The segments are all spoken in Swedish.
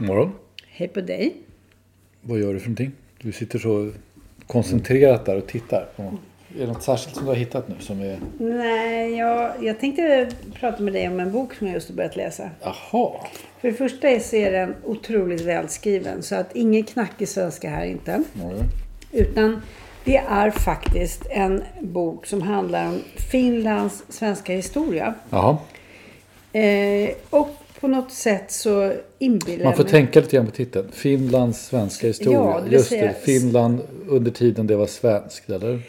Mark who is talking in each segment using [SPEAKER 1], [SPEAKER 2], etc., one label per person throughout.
[SPEAKER 1] Morgon.
[SPEAKER 2] Hej på dig.
[SPEAKER 1] Vad gör du för någonting? Du sitter så koncentrerat där och tittar. På, är det något särskilt som du har hittat nu som är...
[SPEAKER 2] Nej, jag, jag tänkte prata med dig om en bok som jag just har börjat läsa.
[SPEAKER 1] Jaha.
[SPEAKER 2] För det första så är den otroligt välskriven. Så att ingen knackig svenska här inte.
[SPEAKER 1] Mm.
[SPEAKER 2] Utan det är faktiskt en bok som handlar om Finlands svenska historia.
[SPEAKER 1] Jaha.
[SPEAKER 2] Eh, och på något sätt så inbillar
[SPEAKER 1] Man får
[SPEAKER 2] mig...
[SPEAKER 1] tänka lite grann på titeln. Finlands svenska historia.
[SPEAKER 2] Ja, det
[SPEAKER 1] Just det. Finland under tiden det var svenskt, eller?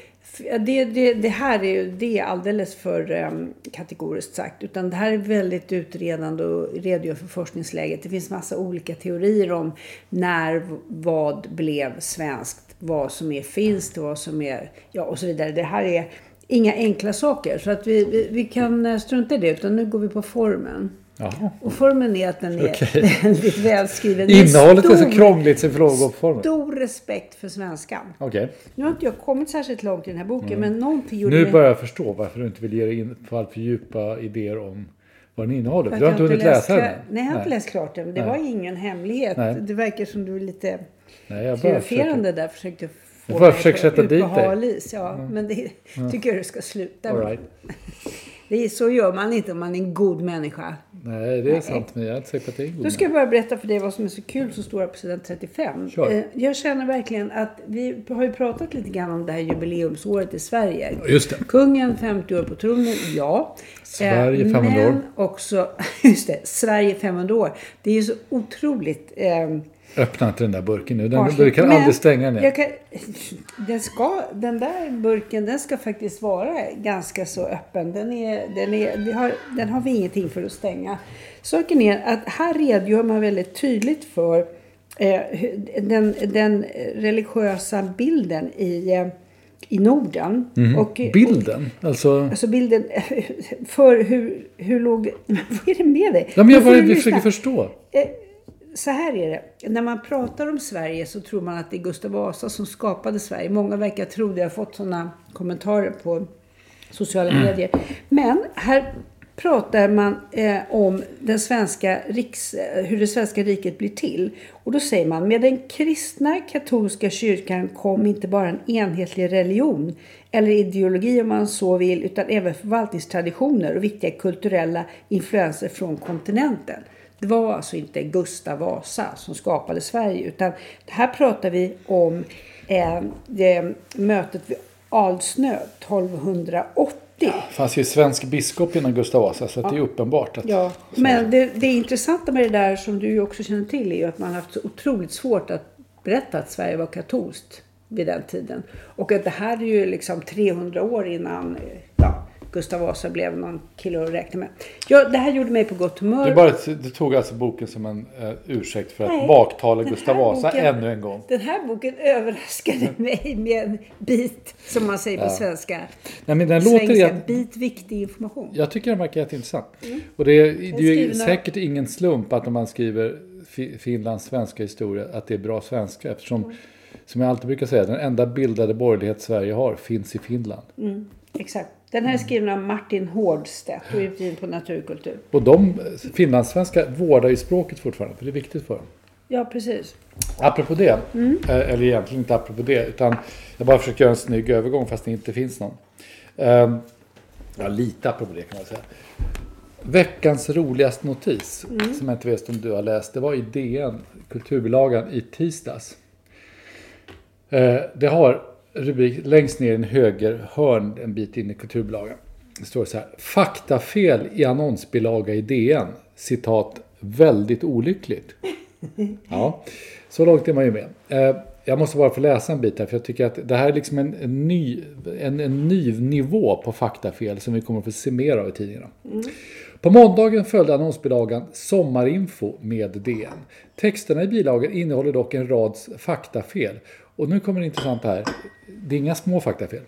[SPEAKER 2] Det, det, det här är ju det är alldeles för um, kategoriskt sagt. Utan det här är väldigt utredande och redogör för forskningsläget. Det finns massa olika teorier om när vad blev svenskt, vad som är finskt, vad som är, ja och så vidare. Det här är inga enkla saker. Så att vi, vi, vi kan eh, strunta i det, utan nu går vi på formen.
[SPEAKER 1] Jaha.
[SPEAKER 2] Och formen är att den är
[SPEAKER 1] Okej.
[SPEAKER 2] väldigt välskriven. Är
[SPEAKER 1] Innehållet är så
[SPEAKER 2] stor-
[SPEAKER 1] krångligt så lov att gå på formen.
[SPEAKER 2] Stor respekt för svenskan.
[SPEAKER 1] Okej.
[SPEAKER 2] Nu har inte jag kommit särskilt långt i den här boken, men någonting gjorde
[SPEAKER 1] Mm. Nu börjar jag förstå varför du inte vill ge dig in på allt för djupa idéer om vad den innehåller. För du har inte hunnit läsa den.
[SPEAKER 2] Nej, jag har inte läst klart den. Det
[SPEAKER 1] Nej.
[SPEAKER 2] var ingen hemlighet.
[SPEAKER 1] Nej.
[SPEAKER 2] Det verkar som du är lite
[SPEAKER 1] Nej,
[SPEAKER 2] triumferande där. Försökte få
[SPEAKER 1] Jag
[SPEAKER 2] mig
[SPEAKER 1] försöker
[SPEAKER 2] på
[SPEAKER 1] sätta dit dig.
[SPEAKER 2] Ja, men det tycker jag du ska sluta med. Det så gör man inte om man är en god människa.
[SPEAKER 1] Nej, det är sant. Men jag är inte säker på att det är en god
[SPEAKER 2] Då ska jag bara berätta för dig vad som är så kul som står här på sidan 35.
[SPEAKER 1] Kör.
[SPEAKER 2] Eh, Jag känner verkligen att vi har ju pratat lite grann om det här jubileumsåret i Sverige.
[SPEAKER 1] Just det.
[SPEAKER 2] Kungen 50 år på tronen, ja.
[SPEAKER 1] Sverige
[SPEAKER 2] Eh,
[SPEAKER 1] 500 år.
[SPEAKER 2] Men också, just det, Sverige 500 år. Det är ju så otroligt eh,
[SPEAKER 1] Öppna inte den där burken nu. Den, kan
[SPEAKER 2] Men
[SPEAKER 1] aldrig stänga
[SPEAKER 2] jag kan, den, ska, den där burken den ska faktiskt vara ganska så öppen. Den, är, den, är, vi har, den har vi ingenting för att stänga. Saken är att här redogör man väldigt tydligt för eh, den, den religiösa bilden i, eh, i Norden. Och,
[SPEAKER 1] Mhm. Bilden? Alltså...
[SPEAKER 2] Alltså bilden för hur, hur låg... Vad är det med dig?
[SPEAKER 1] Ja, men jag
[SPEAKER 2] lyssna.
[SPEAKER 1] försöker förstå.
[SPEAKER 2] Så här är det. När man pratar om Sverige så tror man att det är Gustav Vasa som skapade Sverige. Många verkar tro det. Jag har fått sådana kommentarer på sociala
[SPEAKER 1] Mm.
[SPEAKER 2] medier. Men här pratar man eh, om den svenska riks, eh, hur det svenska riket blir till. Och då säger man med den kristna katolska kyrkan kom inte bara en enhetlig religion eller ideologi om man så vill utan även förvaltningstraditioner och viktiga kulturella influenser från kontinenten. Det var alltså inte Gustav Vasa som skapade Sverige utan här pratar vi om eh, det, mötet vid Alsnö 1280.
[SPEAKER 1] Det fanns ju svensk biskop innan Gustav Vasa så att det är uppenbart att...
[SPEAKER 2] Ja, men det, det intressanta med det där som du också känner till är ju att man har haft så otroligt svårt att berätta att Sverige var katolskt vid den tiden. Och att det här är ju liksom 300 år innan, eh, ja, Gustav Vasa blev någon kille att räkna med. Ja, det här gjorde mig på gott humör.
[SPEAKER 1] Du, bara, du tog alltså boken som en eh, ursäkt för att
[SPEAKER 2] Nej,
[SPEAKER 1] baktala Gustav Vasa
[SPEAKER 2] boken-
[SPEAKER 1] ännu en gång.
[SPEAKER 2] Den här boken överraskade mig med en bit, som man säger på svenska.
[SPEAKER 1] Nej, men den låter igen,
[SPEAKER 2] bit viktig information.
[SPEAKER 1] Jag tycker den verkar jätteintressant. Och det är, det är ju säkert ingen slump att om man skriver Fi- Finlands svenska historia att det är bra svenska eftersom, som jag alltid brukar säga, den enda bildade borgerlighet Sverige har finns i Finland.
[SPEAKER 2] Exakt. Den här är skriven av Martin Hårdstedt och utgiven på Naturkultur.
[SPEAKER 1] Och de finlandssvenska vårdar ju språket fortfarande, för det är viktigt för dem.
[SPEAKER 2] Ja, precis.
[SPEAKER 1] Apropå det, eh, eller egentligen inte apropå det, utan jag bara försöker göra en snygg övergång fast det inte finns någon. Ehm, Ja, lite apropå det kan man säga. Veckans roligaste notis, som jag inte vet om du har läst, det var i DN, kulturbilagan i tisdags. Eh, Det har rubrik längst ner i en höger hörn en bit in i kulturbilagan. Det står så här. Faktafel i annonsbilaga i DN. Citat. Väldigt olyckligt. Ja, så långt är man ju med. Eh, Jag måste bara få läsa en bit här för jag tycker att det här är liksom en, en, ny, en, en ny nivå på faktafel som vi kommer att få se mer av i tidningarna. På måndagen följde annonsbilagan Sommarinfo med DN. Texterna i bilagan innehåller dock en rad faktafel. Och nu kommer det intressanta här. Det är inga små faktafel.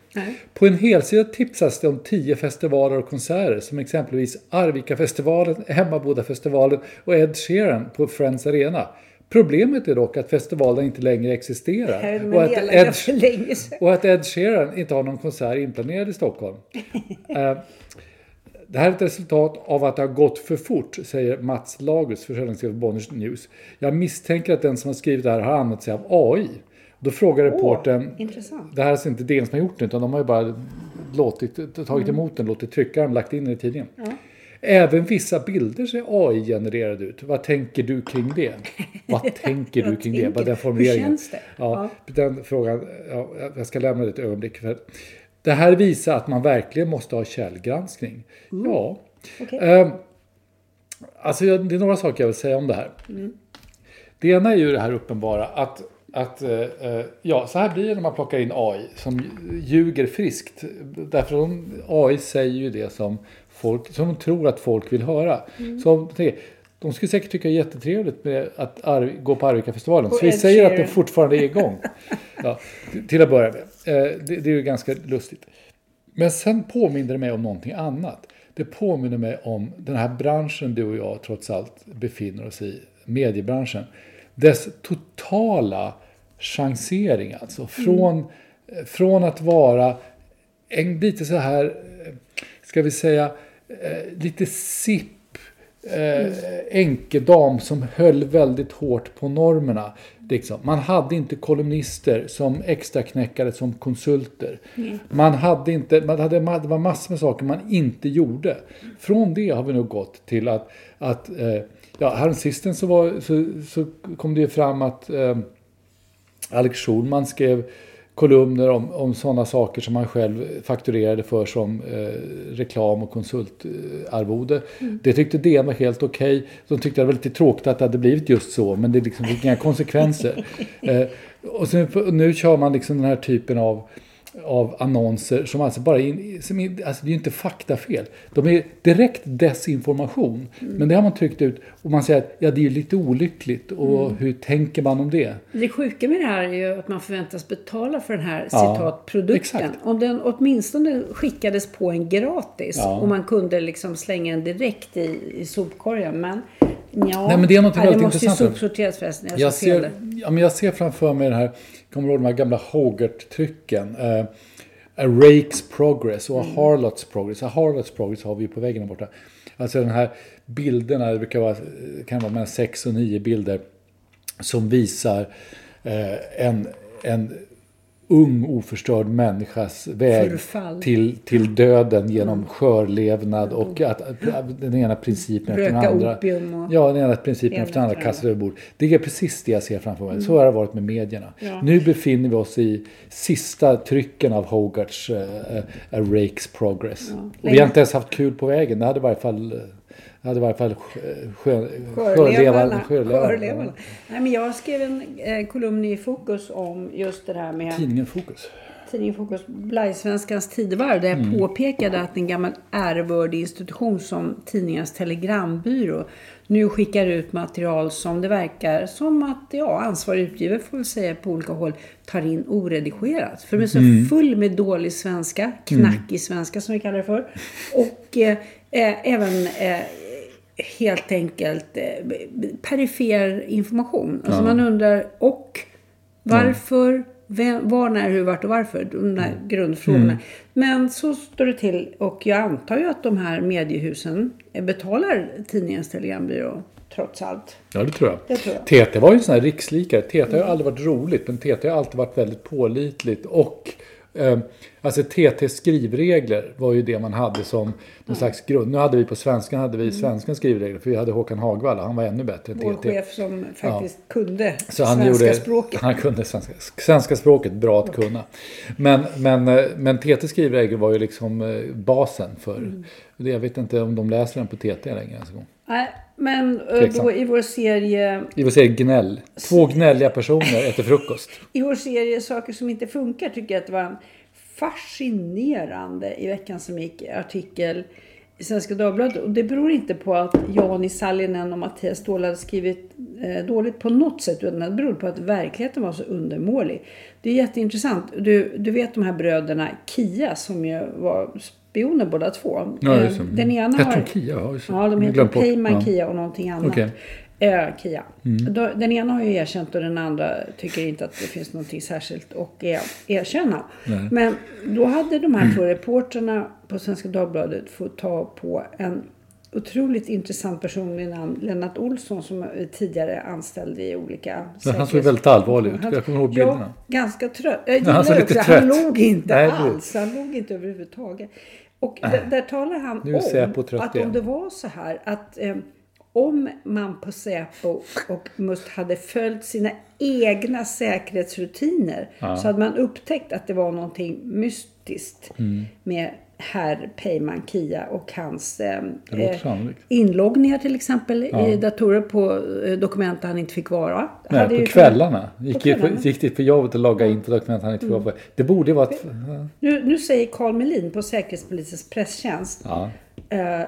[SPEAKER 1] På en helsida tipsas det om tio festivaler och konserter som exempelvis Arvika-festivalen, Hemmabodafestivalen och Ed Sheeran på Friends Arena. Problemet är dock att festivalen inte längre existerar.
[SPEAKER 2] Men
[SPEAKER 1] Och att, Ed, och att Ed Sheeran inte har någon konsert inplanerad i Stockholm. Eh, Det här är ett resultat av att det har gått för fort, säger Mats Lagus, försäljningschef på Bonniers News. Jag misstänker att den som har skrivit det här har använt sig av AI. Då frågar reportern,
[SPEAKER 2] intressant.
[SPEAKER 1] det här är alltså inte DN som har gjort det, utan de har ju bara låtit, tagit
[SPEAKER 2] Mm.
[SPEAKER 1] emot den, låtit trycka den, lagt in den i tidningen. Även vissa bilder ser AI-genererade ut. Vad tänker du kring det? Vad tänker du
[SPEAKER 2] Vad
[SPEAKER 1] kring det? Bara den
[SPEAKER 2] hur
[SPEAKER 1] formuleringen.
[SPEAKER 2] känns det?
[SPEAKER 1] Ja, Den frågan, ja, jag ska lämna det ett ögonblick. För det här visar att man verkligen måste ha källgranskning. Ja.
[SPEAKER 2] Okej.
[SPEAKER 1] Ehm, alltså det är några saker jag vill säga om det här. Det ena är ju det här uppenbara att, att eh, eh, ja, så här blir det när man plockar in AI som ljuger friskt. Därför de, AI säger ju det som, folk, som de tror att folk vill höra. Så det, de skulle säkert tycka det är jättetrevligt med att Ar- gå på Arvika-festivalen. Så vi säger att den fortfarande är igång. Ja, till att börja med. Eh, det, det är ju ganska lustigt. Men sen påminner det mig om någonting annat. Det påminner mig om den här branschen du och jag trots allt befinner oss i, mediebranschen. Dess totala chansering alltså. Från, eh, från att vara en lite så här, ska vi säga, eh, lite sipp eh, enkedam som höll väldigt hårt på normerna. Liksom. Man hade inte kolumnister som extraknäckare som konsulter. Man hade inte, man hade, det var massor med saker man inte gjorde. Från det har vi nog gått till att, att eh, ja, häromsistens så, var, så, så kom det ju fram att eh, Alex Schulman skrev kolumner om, om sådana saker som han själv fakturerade för som eh, reklam och konsultarvode. Det tyckte DN var helt okej. De tyckte det var lite tråkigt att det hade blivit just så, men det liksom fick inga konsekvenser. eh, och sen, nu kör man liksom den här typen av av annonser som alltså bara in- som är, alltså det är ju inte faktafel. De är direkt desinformation. Men det har man tryckt ut och man säger att ja, det är ju lite olyckligt och hur tänker man om det?
[SPEAKER 2] Det sjuka med det här är ju att man förväntas betala för den här
[SPEAKER 1] Ja,
[SPEAKER 2] citatprodukten.
[SPEAKER 1] exakt.
[SPEAKER 2] Om den åtminstone skickades på en gratis
[SPEAKER 1] Ja.
[SPEAKER 2] och man kunde liksom slänga den direkt i, i sopkorgen. Men ja,
[SPEAKER 1] Nej, men det är något väldigt
[SPEAKER 2] måste ju
[SPEAKER 1] intressant.
[SPEAKER 2] sopsorteras förresten. Jag,
[SPEAKER 1] Jag
[SPEAKER 2] fel
[SPEAKER 1] ser, ja, men jag ser framför mig den här, kommer du ihåg de här gamla Hogarth-trycken? Eh, a Rake's Progress och A Harlots Progress. A Harlots Progress har vi på väggen borta. Alltså den här bilderna, det brukar vara, kan vara mellan sex och nio bilder som visar eh, en, en ung oförstörd människas väg
[SPEAKER 2] Förfall.
[SPEAKER 1] till, till döden genom skörlevnad och att, att den ena principen efter den andra.
[SPEAKER 2] och-
[SPEAKER 1] Ja, den ena principen
[SPEAKER 2] Ena
[SPEAKER 1] efter den andra kastas över bord. Det är precis det jag ser framför mig. Så har det varit med medierna. Nu befinner vi oss i sista trycken av Hogarths uh, A Rake's Progress. Och vi har inte ens haft kul på vägen. Det hade i varje fall, eh, det i varje fall sjö, sjö,
[SPEAKER 2] Sjölevarna.
[SPEAKER 1] sjölevarna.
[SPEAKER 2] Nej, men jag skrev en eh, kolumn i Fokus om just det här med
[SPEAKER 1] Tidningen Fokus.
[SPEAKER 2] tidningen Fokus Blajsvenskans tidevarv där jag
[SPEAKER 1] Mm.
[SPEAKER 2] påpekade att en gammal ärevördig institution som tidningens telegrambyrå nu skickar ut material som det verkar som att ja, ansvarig utgivare får väl säga på olika håll tar in oredigerat. För de är så
[SPEAKER 1] Mm.
[SPEAKER 2] full med dålig svenska, knackig svenska som vi kallar det för. Och eh, eh, även eh, helt enkelt eh, perifer information. Alltså man undrar och varför, vem, var, när, hur, vart och varför. De där grundfrågorna. Men så står det till och jag antar ju att de här mediehusen eh, betalar tidningens telegrambyrå trots allt.
[SPEAKER 1] Ja, det tror jag.
[SPEAKER 2] Det tror jag.
[SPEAKER 1] TT var ju en sån här rikslikare. TT har ju aldrig varit roligt, men TT har alltid varit väldigt pålitligt. Och alltså TTs skrivregler var ju det man hade som någon slags grund. Nu hade vi på svenskan hade vi svenska skrivregler, för vi hade Håkan Hagvall och han var ännu bättre än
[SPEAKER 2] Vår
[SPEAKER 1] TT.
[SPEAKER 2] chef som faktiskt kunde
[SPEAKER 1] Så han
[SPEAKER 2] svenska
[SPEAKER 1] gjorde,
[SPEAKER 2] språket.
[SPEAKER 1] Han kunde svenska, svenska språket bra att kunna. Men, men, eh, men TT skrivregel var ju liksom eh, basen för
[SPEAKER 2] Mm.
[SPEAKER 1] Jag vet inte om de läser den på TT längre. Ens en gång.
[SPEAKER 2] Nej, men eh,
[SPEAKER 1] Tveksam.
[SPEAKER 2] då i vår serie
[SPEAKER 1] Vi får säga gnäll. Två gnälliga personer äter frukost.
[SPEAKER 2] I vår serie Saker som inte funkar tycker jag att det var en fascinerande i veckan som gick artikel i Svenska Dagbladet. Och det beror inte på att Jani Sallinen och Mattias Ståhl hade skrivit eh, dåligt på något sätt. Utan det beror på att verkligheten var så undermålig. Det är jätteintressant. Du, du vet de här bröderna Kia som ju var spioner båda två.
[SPEAKER 1] Ja,
[SPEAKER 2] Eh. Den ena
[SPEAKER 1] Hette
[SPEAKER 2] har...
[SPEAKER 1] Kia? Ja.
[SPEAKER 2] Ja, de heter. Peyman
[SPEAKER 1] Ja.
[SPEAKER 2] Kia och någonting annat.
[SPEAKER 1] Okej.
[SPEAKER 2] Eh, Kia.
[SPEAKER 1] Mm.
[SPEAKER 2] Den ena har ju erkänt och den andra tycker inte att det finns någonting särskilt att er- erkänna. Men då hade de här två reportrarna på Svenska Dagbladet fått ta på en otroligt intressant person vid namn Lennart Olsson som tidigare anställd i olika
[SPEAKER 1] Men han såg väldigt allvarlig ut. Jag kommer ihåg
[SPEAKER 2] Ja,
[SPEAKER 1] bilderna.
[SPEAKER 2] ganska trött. Jag
[SPEAKER 1] Ja, han såg
[SPEAKER 2] gillar
[SPEAKER 1] lite
[SPEAKER 2] också, han
[SPEAKER 1] trött.
[SPEAKER 2] låg inte
[SPEAKER 1] Nej,
[SPEAKER 2] alls. Han låg inte överhuvudtaget. Och där, där talar han
[SPEAKER 1] Nu
[SPEAKER 2] om
[SPEAKER 1] trött
[SPEAKER 2] att
[SPEAKER 1] igen.
[SPEAKER 2] om det var så här att eh, om man på Säpo och MUST hade följt sina egna säkerhetsrutiner så hade man upptäckt att det var någonting mystiskt
[SPEAKER 1] Mm.
[SPEAKER 2] med herr Peyman Kia och hans eh, eh, inloggningar till exempel i datorer på eh, dokument han inte fick vara.
[SPEAKER 1] Nej, på kvällarna. Gick,
[SPEAKER 2] På kvällarna.
[SPEAKER 1] Gick, dit på jobbet och loggade in på dokument han inte fick vara på. Det borde ju vara ett...
[SPEAKER 2] Nu, nu säger Carl Melin på Säkerhetspolisens presstjänst.
[SPEAKER 1] Ja.
[SPEAKER 2] Eh,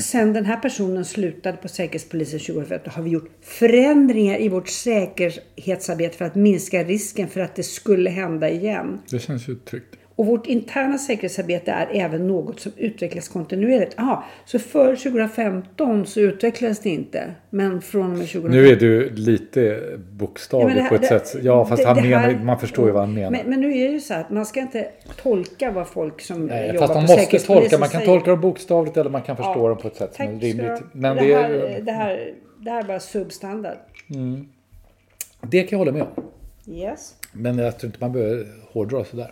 [SPEAKER 2] Sen den här personen slutade på Säkerhetspolisen 2015 har vi gjort förändringar i vårt säkerhetsarbete för att minska risken för att det skulle hända igen.
[SPEAKER 1] Det känns ju tryggt.
[SPEAKER 2] Och vårt interna säkerhetsarbete är även något som utvecklas kontinuerligt. Aha, så för 2015 så utvecklades det inte. Men från och med 2015.
[SPEAKER 1] Nu är du lite bokstavlig
[SPEAKER 2] Ja, här-
[SPEAKER 1] på ett
[SPEAKER 2] det-
[SPEAKER 1] sätt. Ja, fast
[SPEAKER 2] det-
[SPEAKER 1] han
[SPEAKER 2] det
[SPEAKER 1] menar,
[SPEAKER 2] här-
[SPEAKER 1] man förstår ju vad han menar.
[SPEAKER 2] Men, men nu är det ju så att man ska inte tolka vad folk som
[SPEAKER 1] Nej,
[SPEAKER 2] jobbar
[SPEAKER 1] fast
[SPEAKER 2] på
[SPEAKER 1] man måste
[SPEAKER 2] Säkerhetspolisen
[SPEAKER 1] tolka. Man kan
[SPEAKER 2] säger.
[SPEAKER 1] tolka dem bokstavligt eller man kan förstå
[SPEAKER 2] Ja,
[SPEAKER 1] dem på ett sätt som är rimligt. Men
[SPEAKER 2] det, här, det, här, det här är bara substandard.
[SPEAKER 1] det kan jag hålla med om.
[SPEAKER 2] Yes.
[SPEAKER 1] Men jag tror inte man behöver hårdra sådär.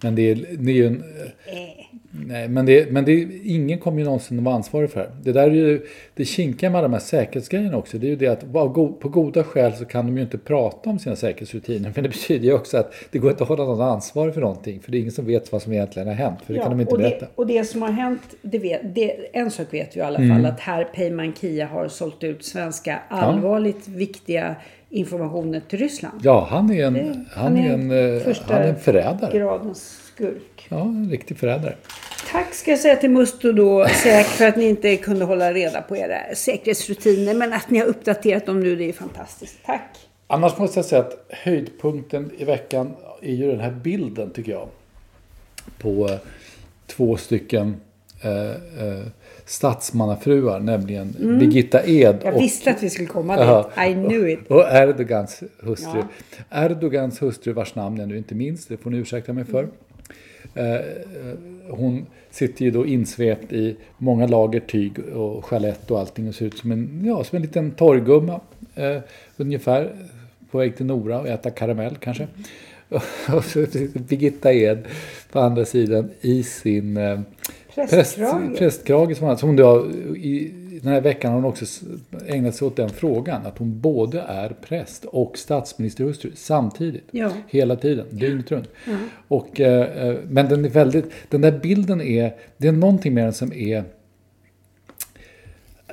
[SPEAKER 1] Men det är, det är ju en...
[SPEAKER 2] Eh.
[SPEAKER 1] Nej, men, det, men det, ingen kommer ju någonsin att vara ansvarig för det här. Det där är ju det kinkiga med de här säkerhetsgrejerna också. Det är ju det att på goda skäl så kan de ju inte prata om sina säkerhetsrutiner. Men det betyder ju också att det går inte att hålla någon ansvarig för någonting. För det är ingen som vet vad som egentligen har hänt. För det kan de inte
[SPEAKER 2] och,
[SPEAKER 1] berätta.
[SPEAKER 2] det, och det som har hänt, det vet, det, en sak vet vi i alla
[SPEAKER 1] Mm.
[SPEAKER 2] fall att herr Peyman Kia har sålt ut svenska allvarligt viktiga informationer till Ryssland.
[SPEAKER 1] Ja, han är en, han är en, eh,
[SPEAKER 2] första
[SPEAKER 1] han är en förrädare.
[SPEAKER 2] Gradens skurk.
[SPEAKER 1] Ja, en riktig förrädare.
[SPEAKER 2] Tack ska jag säga till Musto då, säkert för att ni inte kunde hålla reda på era säkerhetsrutiner. Men att ni har uppdaterat dem nu, det är fantastiskt. Tack!
[SPEAKER 1] Annars måste jag säga att höjdpunkten i veckan är ju den här bilden tycker jag. På två stycken eh, eh, statsmannafruar, nämligen Birgitta Ed
[SPEAKER 2] Mm. Jag
[SPEAKER 1] och,
[SPEAKER 2] visste att vi skulle komma dit. I knew it.
[SPEAKER 1] och Erdogans hustru.
[SPEAKER 2] Ja.
[SPEAKER 1] Erdogans hustru vars namn jag nu inte minns, det får ni ursäkta mig för. Eh, eh, hon sitter ju då insvept i många lager tyg och chalett och allting och ser ut som en, ja, som en liten torrgumma. Eh, ungefär på väg till Nora och äta karamell kanske. Och så Birgitta Ed på andra sidan i sin eh,
[SPEAKER 2] Prästkrage.
[SPEAKER 1] prästkrage. Som, som då, i den här veckan har hon också ägnat sig åt den frågan. Att hon både är präst och statsministerhustru samtidigt.
[SPEAKER 2] Ja.
[SPEAKER 1] Hela tiden, dygnet runt. Och, eh, eh, men den är väldigt, den där bilden är, det är någonting med den som är,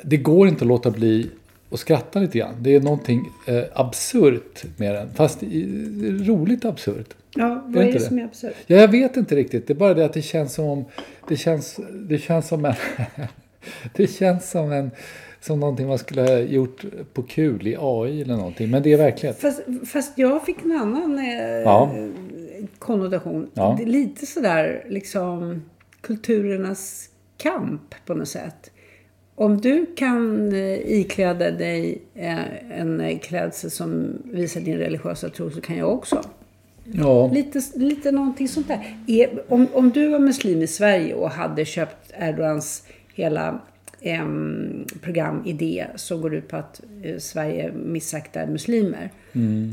[SPEAKER 1] det går inte att låta bli och skrattar lite grann. Det är någonting eh, absurt med den. Fast i, roligt absurt.
[SPEAKER 2] Ja, vad
[SPEAKER 1] det
[SPEAKER 2] är det som är absurt?
[SPEAKER 1] Ja, jag vet inte riktigt. Det är bara det att det känns som om... Det känns, det känns som en... det känns som en... Som någonting man skulle ha gjort på kul i AI eller någonting. Men det är verklighet.
[SPEAKER 2] Fast, fast jag fick en annan eh,
[SPEAKER 1] Ja.
[SPEAKER 2] konnotation.
[SPEAKER 1] Ja.
[SPEAKER 2] Är lite sådär liksom kulturernas kamp på något sätt. Om du kan eh, ikläda dig eh, en klädsel som visar din religiösa tro så kan jag också.
[SPEAKER 1] Ja.
[SPEAKER 2] Lite, lite någonting sånt där. Är, om, om du var muslim i Sverige och hade köpt Erdogans hela em, programidé som går ut på att eh, Sverige missaktar muslimer.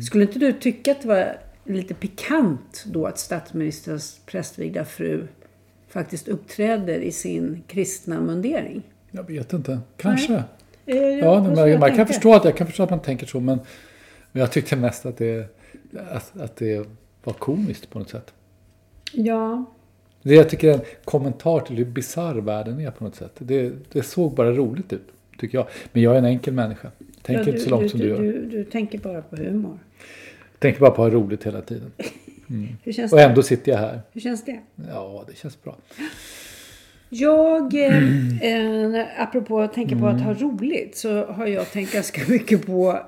[SPEAKER 2] Skulle inte du tycka att det var lite pikant då att statsministerns prästvigda fru faktiskt uppträder i sin kristna mundering?
[SPEAKER 1] Jag vet inte. Kanske.
[SPEAKER 2] Eh,
[SPEAKER 1] Ja,
[SPEAKER 2] vad
[SPEAKER 1] men
[SPEAKER 2] skulle
[SPEAKER 1] man,
[SPEAKER 2] jag
[SPEAKER 1] man kan
[SPEAKER 2] tänka?
[SPEAKER 1] förstå att, jag kan förstå att man tänker så. Men, men jag tyckte mest att det, att, att det var komiskt på något sätt.
[SPEAKER 2] Ja,
[SPEAKER 1] Det jag tycker är en kommentar till hur bisarr världen är på något sätt. Det, det såg bara roligt ut, tycker jag. Men jag är en enkel människa. Tänker
[SPEAKER 2] ja,
[SPEAKER 1] inte så långt som du gör.
[SPEAKER 2] Du, du tänker bara på humor.
[SPEAKER 1] Tänker bara på att ha roligt hela tiden.
[SPEAKER 2] Hur känns,
[SPEAKER 1] Och
[SPEAKER 2] det?
[SPEAKER 1] ändå sitter jag här.
[SPEAKER 2] Hur känns det?
[SPEAKER 1] Ja, det känns bra.
[SPEAKER 2] Jag, eh, eh, apropå att tänka på att
[SPEAKER 1] Mm.
[SPEAKER 2] ha roligt, så har jag tänkt ganska mycket på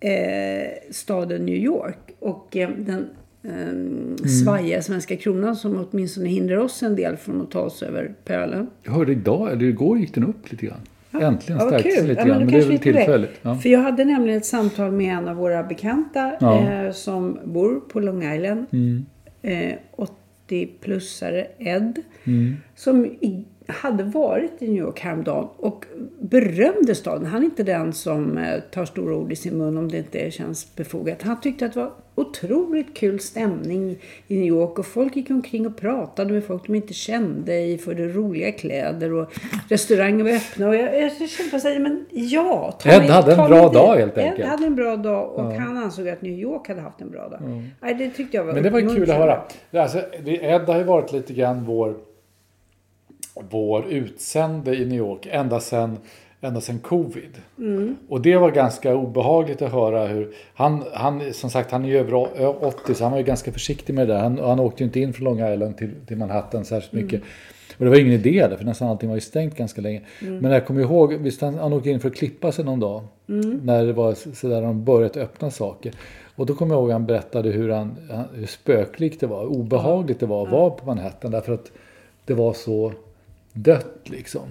[SPEAKER 2] eh, staden New York och eh, den
[SPEAKER 1] Mm.
[SPEAKER 2] eh, svajiga svenska kronan som åtminstone hindrar oss en del från att ta oss över pölen.
[SPEAKER 1] Jag hörde idag, eller igår gick den upp lite grann. Äntligen
[SPEAKER 2] Ja,
[SPEAKER 1] stärktes
[SPEAKER 2] kul.
[SPEAKER 1] lite
[SPEAKER 2] Ja,
[SPEAKER 1] grann.
[SPEAKER 2] då
[SPEAKER 1] Men det är väl tillfälligt. Ja.
[SPEAKER 2] För jag hade nämligen ett samtal med en av våra bekanta
[SPEAKER 1] Ja.
[SPEAKER 2] eh, som bor på Long Island.
[SPEAKER 1] Mm.
[SPEAKER 2] Eh, 80-plussare Ed. Som i, hade varit i New York häromdagen och berömde staden. Han är inte den som eh, tar stora ord i sin mun om det inte känns befogat. Han tyckte att det var otroligt kul stämning i New York och folk gick omkring och pratade med folk de inte kände i för det roliga kläder och restauranger var öppna. Och jag, jag kände bara men ja. ta
[SPEAKER 1] Ed hade en bra
[SPEAKER 2] dit.
[SPEAKER 1] dag, helt
[SPEAKER 2] Ed
[SPEAKER 1] enkelt.
[SPEAKER 2] hade en bra dag och han ansåg att New York hade haft en bra dag. Nej, det tyckte jag var
[SPEAKER 1] Men det var kul att höra. Alltså, det- Ed har ju varit lite grann vår, vår utsände i New York ända sedan, ända sedan covid. Och det var ganska obehagligt att höra hur... Han, han, som sagt, han är ju över 80 så han var ju ganska försiktig med det där. Han, han åkte ju inte in från Long Island till, till Manhattan särskilt mycket. Och det var ingen idé där, för nästan allting var ju stängt ganska länge. Men jag kommer ihåg, visst han, han åkte in för att klippa sig någon dag. När det var sådär de börjat öppna saker. Och då kommer jag ihåg att han berättade hur, han, han- hur spöklikt det var, obehagligt det var att vara på Manhattan. Därför att det var så dött liksom.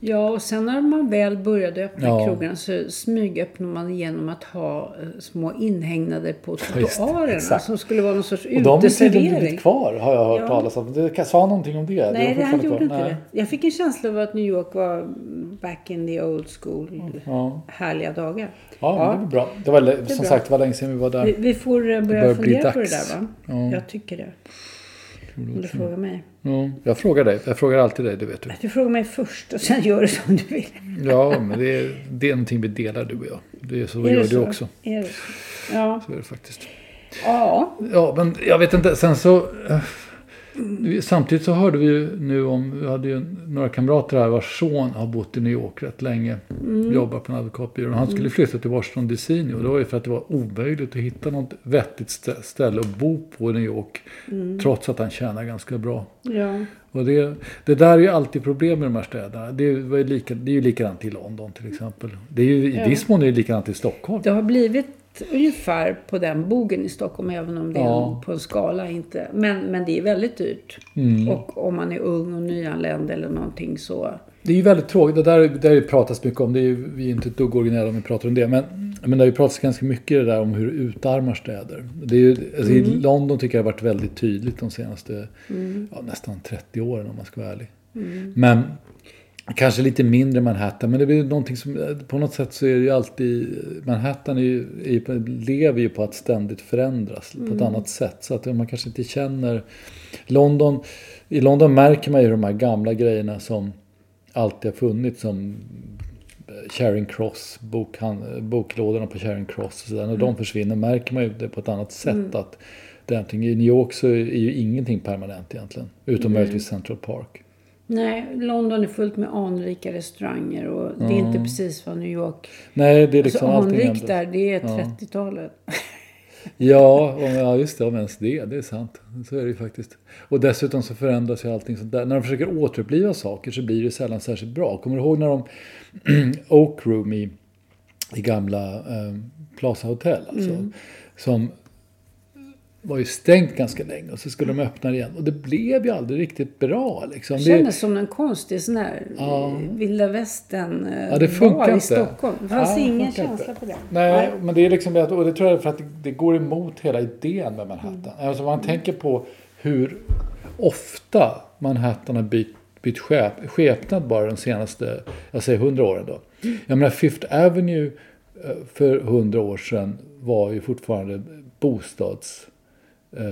[SPEAKER 2] Ja, och sen när man väl började öppna
[SPEAKER 1] Ja.
[SPEAKER 2] krogarna så smygöppnar man genom att ha eh, små inhägnader på
[SPEAKER 1] det,
[SPEAKER 2] trottoarerna som skulle vara någon sorts
[SPEAKER 1] Och de har tydligen blivit
[SPEAKER 2] uteservering.
[SPEAKER 1] kvar har jag hört
[SPEAKER 2] Ja.
[SPEAKER 1] talas om. Det sa någonting om det?
[SPEAKER 2] Nej, det, han gjorde
[SPEAKER 1] kvar.
[SPEAKER 2] inte
[SPEAKER 1] Nej.
[SPEAKER 2] det. Jag fick en känsla av att New York var back in the old school.
[SPEAKER 1] Ja.
[SPEAKER 2] Härliga dagar.
[SPEAKER 1] Ja, men det var bra. Det var,
[SPEAKER 2] är
[SPEAKER 1] som
[SPEAKER 2] bra.
[SPEAKER 1] sagt, det var länge sedan vi var där.
[SPEAKER 2] Vi, vi får eh, börja fundera på det där va?
[SPEAKER 1] Ja.
[SPEAKER 2] Jag tycker det. Om du frågar mig.
[SPEAKER 1] Ja, jag frågar dig. Jag frågar alltid dig, det vet du.
[SPEAKER 2] Du frågar mig först och sen gör du som du vill.
[SPEAKER 1] Ja, men det är, det är någonting vi delar du och jag. Det är så
[SPEAKER 2] Är
[SPEAKER 1] gör
[SPEAKER 2] det
[SPEAKER 1] du
[SPEAKER 2] så?
[SPEAKER 1] också.
[SPEAKER 2] Är det så? Ja.
[SPEAKER 1] Så är det faktiskt.
[SPEAKER 2] Ja.
[SPEAKER 1] Ja, men jag vet inte. Sen så... Samtidigt så hörde vi ju nu om, vi hade ju några kamrater här vars son har bott i New York rätt länge. Jobbar på en advokatbyrå. Han skulle flytta till Washington DC nu. Och det var ju för att det var omöjligt att hitta något vettigt stä- ställe att bo på i New York. Trots att han tjänar ganska bra.
[SPEAKER 2] Ja.
[SPEAKER 1] Och det, det där är ju alltid problem med de här städerna. Det är, ju lika, det är ju likadant i London till exempel. Det är ju, I viss mån är det likadant i Stockholm.
[SPEAKER 2] Det har blivit ungefär på den bogen i Stockholm, även om det är
[SPEAKER 1] Ja.
[SPEAKER 2] en- på en skala inte. Men, men det är väldigt dyrt.
[SPEAKER 1] Mm.
[SPEAKER 2] Och om man är ung och nyanländ eller någonting så...
[SPEAKER 1] Det är ju väldigt tråkigt. Det där, där pratas mycket om. Det är ju, vi är inte ett dugg originella om vi pratar om det. Men, men det har ju pratats ganska mycket det där om hur utarmar städer. Det är ju, alltså I London tycker jag det har varit väldigt tydligt de senaste ja, nästan 30 åren om man ska vara ärlig. Men kanske lite mindre Manhattan. Men det blir någonting som, på något sätt så är det ju alltid, Manhattan är ju, är, lever ju på att ständigt förändras på ett annat sätt. Så att man kanske inte känner, London, i London märker man ju de här gamla grejerna som alltid har funnits som Charing Cross, bokhan- boklådorna på Charing Cross och sådär. När de försvinner märker man ju det på ett annat sätt. att det är. I New York så är ju ingenting permanent egentligen. Utom möjligtvis Central Park.
[SPEAKER 2] Nej, London är fullt med anrika restauranger och det är inte precis vad New York...
[SPEAKER 1] Nej, det är liksom
[SPEAKER 2] Alltså
[SPEAKER 1] allting
[SPEAKER 2] anrikt där, det är 30-talet.
[SPEAKER 1] Ja, om, ja, just det. Om ens det. Det är sant. Så är det ju faktiskt. Och dessutom så förändras ju allting sånt där. När de försöker återuppliva saker så blir det sällan särskilt bra. Kommer du ihåg när de... Oak Room i, i gamla eh, Plaza Hotel alltså. Som var ju stängt ganska länge och så skulle de öppna det igen. Och det blev ju aldrig riktigt bra liksom.
[SPEAKER 2] Det kändes som en konstig sån här
[SPEAKER 1] Ja.
[SPEAKER 2] vilda västern eh,
[SPEAKER 1] Ja, det funkar
[SPEAKER 2] bar i. Stockholm. Det fanns
[SPEAKER 1] Ja,
[SPEAKER 2] ingen känsla
[SPEAKER 1] inte.
[SPEAKER 2] för det.
[SPEAKER 1] Nej, men det är liksom, och det tror jag för att det, det går emot hela idén med Manhattan.
[SPEAKER 2] Mm.
[SPEAKER 1] Alltså man tänker på hur ofta Manhattan har bytt, bytt skep, skepnad bara de senaste, jag säger hundra åren då. Jag menar Fifth Avenue eh, för hundra år sedan var ju fortfarande bostads...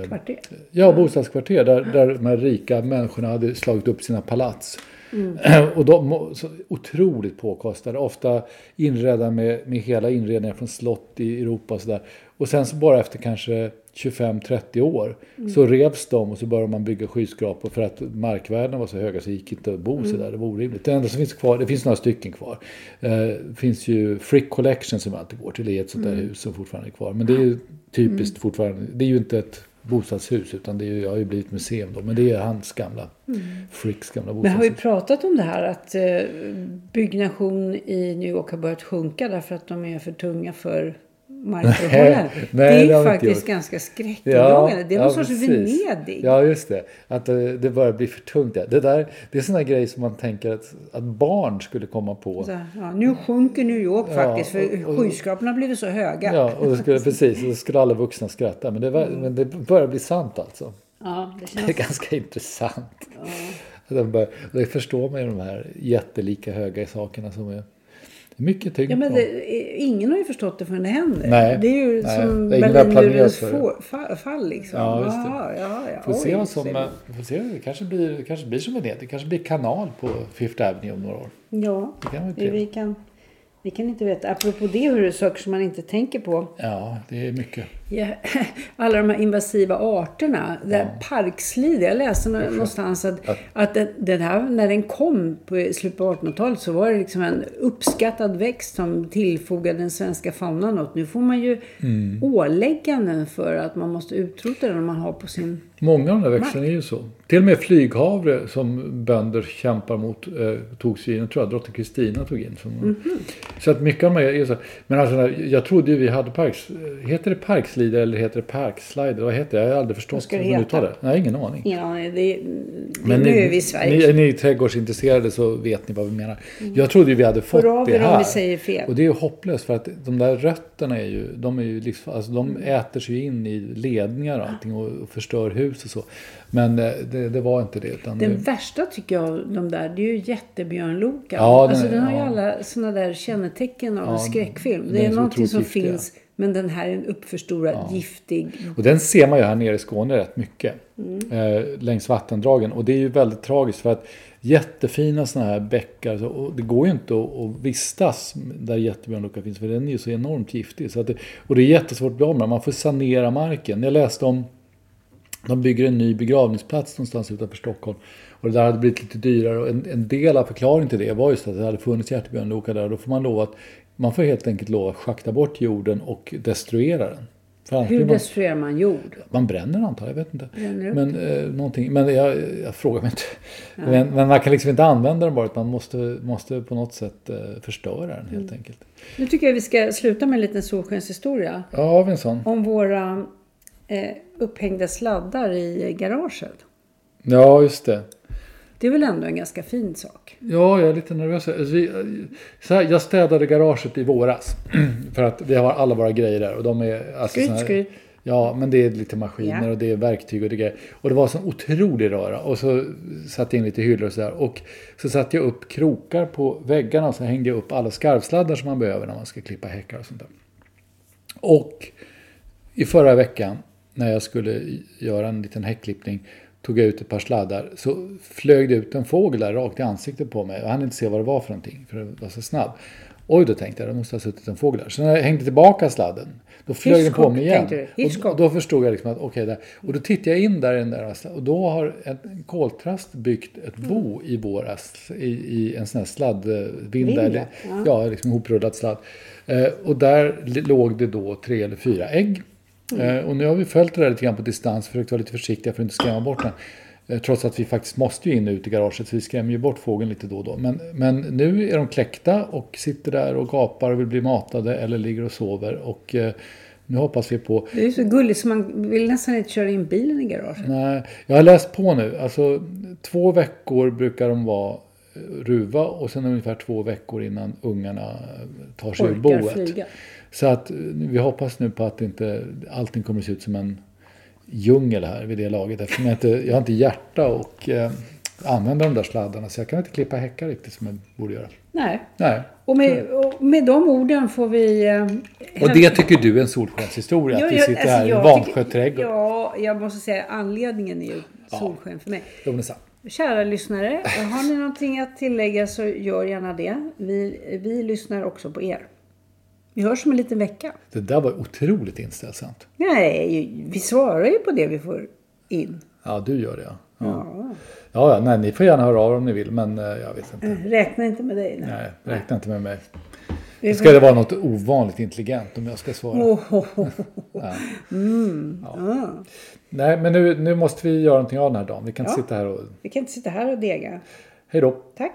[SPEAKER 2] Kvarter.
[SPEAKER 1] Ja, bostadskvarter där, där de här rika människorna hade slagit upp sina palats. Och de så otroligt påkostade, ofta inredda med, med hela inredningar från slott i Europa och sådär. Och sen så bara efter kanske 25-30 år så revs de och så började man bygga skyskrapor för att markvärdena var så höga så det gick inte att bo så där. Det var orimligt. Det enda som finns kvar, det finns några stycken kvar. Eh, finns ju Frick Collection som alltid går till, det är ett sånt där hus som fortfarande är kvar. Men det är ju typiskt fortfarande, det är ju inte ett bostadshus utan det är ju, jag har ju blivit museum då. Men det är hans gamla, Fricks gamla
[SPEAKER 2] Men har vi
[SPEAKER 1] bostadshus.
[SPEAKER 2] pratat om det här att eh, byggnation i New York har börjat sjunka därför att de är för tunga för markförhållanden?
[SPEAKER 1] Nej,
[SPEAKER 2] det
[SPEAKER 1] det
[SPEAKER 2] är
[SPEAKER 1] inte
[SPEAKER 2] faktiskt ganska skräckinjagande. det är någon sorts
[SPEAKER 1] precis.
[SPEAKER 2] Venedig.
[SPEAKER 1] Ja, just det. Att eh, det börjar bli för tungt. där. Det, där, det är sådana grejer som man tänker att, att barn skulle komma på.
[SPEAKER 2] Så, ja, nu sjunker New York
[SPEAKER 1] Ja,
[SPEAKER 2] faktiskt för
[SPEAKER 1] och- och-
[SPEAKER 2] skyskraporna har blivit så höga.
[SPEAKER 1] Ja, och det skulle, precis. Och då skulle alla vuxna skratta. Men det, var, men det börjar bli sant alltså.
[SPEAKER 2] Ja, det
[SPEAKER 1] Det är
[SPEAKER 2] känns...
[SPEAKER 1] ganska intressant. Det, börjar, det förstår man ju de här jättelika höga sakerna som det är mycket tyngd
[SPEAKER 2] Ja, men det, ingen har ju förstått det förrän det händer.
[SPEAKER 1] Nej,
[SPEAKER 2] det är ju
[SPEAKER 1] nej,
[SPEAKER 2] som Berlinmurens fall liksom.
[SPEAKER 1] Ja, just det.
[SPEAKER 2] Ja, ja, ja.
[SPEAKER 1] Får se
[SPEAKER 2] Oj,
[SPEAKER 1] vad som, eh, får se, det kanske blir, det kanske blir som en det. Kanske blir kanal på Fifth Avenue om några år.
[SPEAKER 2] Ja,
[SPEAKER 1] Det kan
[SPEAKER 2] vi, vi, kan, vi kan inte veta. Apropå det, hur det saker som man inte tänker på.
[SPEAKER 1] Ja, det är mycket.
[SPEAKER 2] Ja, alla de här invasiva arterna. Det här parkslide. Jag läste nå- någonstans att, att den, här, när den kom på slutet på 1800-talet så var det liksom en uppskattad växt som tillfogade den svenska faunan något. Nu får man ju
[SPEAKER 1] Mm.
[SPEAKER 2] ålägganden för att man måste utrota den man har på sin...
[SPEAKER 1] Många av de här växterna är ju så. Till och med flyghavre som bönder kämpar mot eh, togs in, jag tror jag drottning Kristina tog in. Som,
[SPEAKER 2] Mhm.
[SPEAKER 1] Så att mycket av de här är så. Men alltså, jag trodde ju vi hade parks... Heter det parkslider eller heter det parkslider? Vad heter det? Jag har aldrig förstått
[SPEAKER 2] ska det heta?
[SPEAKER 1] det. Nej, ingen aning.
[SPEAKER 2] Aning. Det, det,
[SPEAKER 1] Men
[SPEAKER 2] nu
[SPEAKER 1] ni,
[SPEAKER 2] är vi i Sverige.
[SPEAKER 1] Ni, ni är trädgårdsintresserade så vet ni vad vi menar. Jag trodde ju vi hade fått det
[SPEAKER 2] er om
[SPEAKER 1] här.
[SPEAKER 2] vi säger fel.
[SPEAKER 1] Och det är ju hopplöst för att de där rötterna är ju, de är ju livs, alltså de
[SPEAKER 2] Mm.
[SPEAKER 1] äter sig in i ledningar och allting och, förstör hus och så. Men eh, det, det var inte det.
[SPEAKER 2] Den
[SPEAKER 1] det,
[SPEAKER 2] värsta tycker jag av de där, det är ju jättebjörnlokan.
[SPEAKER 1] Ja, den
[SPEAKER 2] alltså den har ju
[SPEAKER 1] ja.
[SPEAKER 2] alla sådana där kännetecken av
[SPEAKER 1] Ja,
[SPEAKER 2] en skräckfilm. Det
[SPEAKER 1] är
[SPEAKER 2] är någonting som finns, men den här är en uppförstorad, giftig.
[SPEAKER 1] och den ser man ju här nere i Skåne rätt mycket.
[SPEAKER 2] Mm.
[SPEAKER 1] Eh, längs vattendragen. Och det är ju väldigt tragiskt för att jättefina sådana här bäckar. Och det går ju inte att, att vistas där jättebjörnloka finns. För den är ju så enormt giftig. Så att det, och det är jättesvårt att bli av med. Man får sanera marken. Jag läste om de bygger en ny begravningsplats någonstans utanför Stockholm. Och det där hade blivit lite dyrare. Och en, en del av förklaringen till det var just att det hade funnits jättebjörnlokar där. Och då får man lova att man får helt enkelt lova att schakta bort jorden och destruera den.
[SPEAKER 2] Hur
[SPEAKER 1] man,
[SPEAKER 2] destruerar man jord?
[SPEAKER 1] man bränner antar jag, vet inte. Men, eh, någonting, men jag, jag frågar mig inte. Men, men man kan liksom inte använda den bara utan man måste, måste på något sätt eh, förstöra den
[SPEAKER 2] Mm.
[SPEAKER 1] helt enkelt.
[SPEAKER 2] Nu tycker jag vi ska sluta med en liten solskenshistoria.
[SPEAKER 1] Ja, har vi en sån?
[SPEAKER 2] Om våra eh, upphängda sladdar i garaget.
[SPEAKER 1] Ja, just det.
[SPEAKER 2] Det är väl ändå en ganska fin sak?
[SPEAKER 1] Ja, jag är lite nervös. Alltså, vi, så här, jag städade garaget i våras. För att vi har alla våra grejer där. Och de är, alltså,
[SPEAKER 2] Skryt,
[SPEAKER 1] här-
[SPEAKER 2] skryt.
[SPEAKER 1] Ja, men det är lite maskiner
[SPEAKER 2] Ja.
[SPEAKER 1] och det är verktyg och det grejer. Och det var en sån otrolig röra. Och så satte jag in lite hyllor och sådär. Och så satte jag upp krokar på väggarna och så hängde jag upp alla skarvsladdar som man behöver när man ska klippa häckar och sånt där. Och i förra veckan när jag skulle göra en liten häckklippning tog jag ut ett par sladdar så flög det ut en fågel där rakt i ansiktet på mig. Jag hann inte se vad det var för någonting för det var så snabb. Oj, då tänkte jag, det måste ha suttit en fågel där. Så när jag hängde tillbaka sladden, då flög den på
[SPEAKER 2] Hitchcock,
[SPEAKER 1] mig igen.
[SPEAKER 2] Hitchcock.
[SPEAKER 1] Och då förstod jag liksom att okej, där. Och då tittade jag in där i den där och då har en koltrast byggt ett
[SPEAKER 2] Mm.
[SPEAKER 1] bo i våras i, i en sån här sladdvinda,
[SPEAKER 2] Vinda,
[SPEAKER 1] eller, ja. liksom ihoprullad sladd. Eh, och där låg det då tre eller fyra ägg.
[SPEAKER 2] Mm.
[SPEAKER 1] Eh, och nu har vi följt det där lite grann på distans, försökt vara lite försiktiga för att inte skrämma bort den. Eh, Trots att vi faktiskt måste ju in och ut i garaget så vi skrämmer ju bort fågeln lite då och då. Men, men nu är de kläckta och sitter där och gapar och vill bli matade eller ligger och sover. Och eh, nu hoppas vi på...
[SPEAKER 2] Det är så gulligt så man vill nästan inte köra in bilen i garaget.
[SPEAKER 1] Nej, jag har läst på nu. Alltså två veckor brukar de vara eh, ruva och sen ungefär två veckor innan ungarna tar sig ur
[SPEAKER 2] Orkar
[SPEAKER 1] boet.
[SPEAKER 2] flyga.
[SPEAKER 1] Så att eh, vi hoppas nu på att inte allting kommer att se ut som en djungel här vid det laget. Eftersom jag, inte, jag har inte hjärta och eh, använda de där sladdarna. Så jag kan inte klippa häckar riktigt som jag borde göra.
[SPEAKER 2] Nej.
[SPEAKER 1] Nej.
[SPEAKER 2] Och med, och med de orden får vi... eh,
[SPEAKER 1] Och det tycker du är en solskenshistoria? Att vi sitter
[SPEAKER 2] alltså,
[SPEAKER 1] här i vanskött
[SPEAKER 2] tycker-
[SPEAKER 1] trädgård?
[SPEAKER 2] Ja, jag måste säga anledningen är ju solsken för mig.
[SPEAKER 1] Jo, men.
[SPEAKER 2] Kära lyssnare, har ni någonting att tillägga så gör gärna det. Vi, vi lyssnar också på er. Vi hörs om en liten vecka.
[SPEAKER 1] Det där var otroligt inställsamt.
[SPEAKER 2] Nej, vi svarar ju på det vi får in.
[SPEAKER 1] Ja, du gör det ja. Ja,
[SPEAKER 2] Ja.
[SPEAKER 1] ja, ja nej, ni får gärna höra av er om ni vill, men eh, jag vet inte.
[SPEAKER 2] Räkna inte med dig. Nej.
[SPEAKER 1] Nej, räkna inte med mig.
[SPEAKER 2] Vi
[SPEAKER 1] Ska det vara något ovanligt intelligent om jag ska svara?
[SPEAKER 2] Oh, oh, oh.
[SPEAKER 1] Nej, men nu, nu måste vi göra någonting av den här dagen. Vi kan inte
[SPEAKER 2] Ja.
[SPEAKER 1] sitta här och...
[SPEAKER 2] Vi kan inte sitta här och dega.
[SPEAKER 1] Hej då!
[SPEAKER 2] Tack.